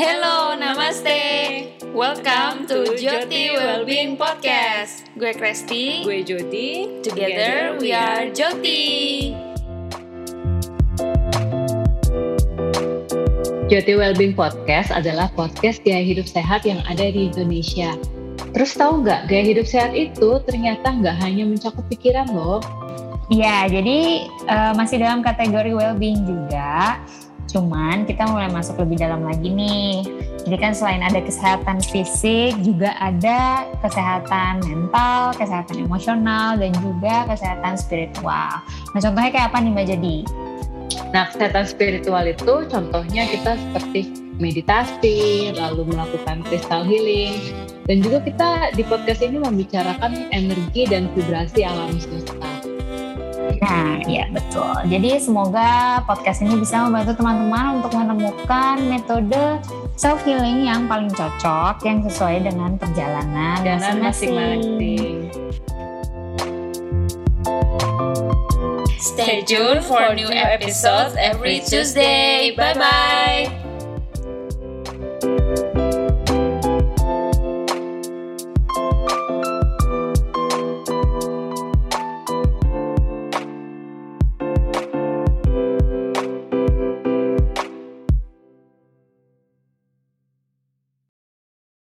Hello, namaste. Welcome to Joti Wellbeing Podcast. Gue Kresti. Gue Joti. Together we are Joti. Joti Wellbeing Podcast adalah podcast gaya hidup sehat yang ada di Indonesia. Terus tahu nggak, gaya hidup sehat itu ternyata nggak hanya mencakup pikiran loh. Iya, jadi uh, masih dalam kategori well-being juga. Cuman kita mulai masuk lebih dalam lagi nih. Jadi kan selain ada kesehatan fisik, juga ada kesehatan mental, kesehatan emosional, dan juga kesehatan spiritual. Nah contohnya kayak apa nih Mbak Jadi? Nah, kesehatan spiritual itu contohnya kita seperti meditasi, lalu melakukan crystal healing, dan juga kita di podcast ini membicarakan energi dan vibrasi alam semesta. Nah, ya betul. Jadi semoga podcast ini bisa membantu teman-teman untuk menemukan metode self healing yang paling cocok, yang sesuai dengan perjalanan masing-masing. Stay tuned for new episodes every Tuesday. Bye bye.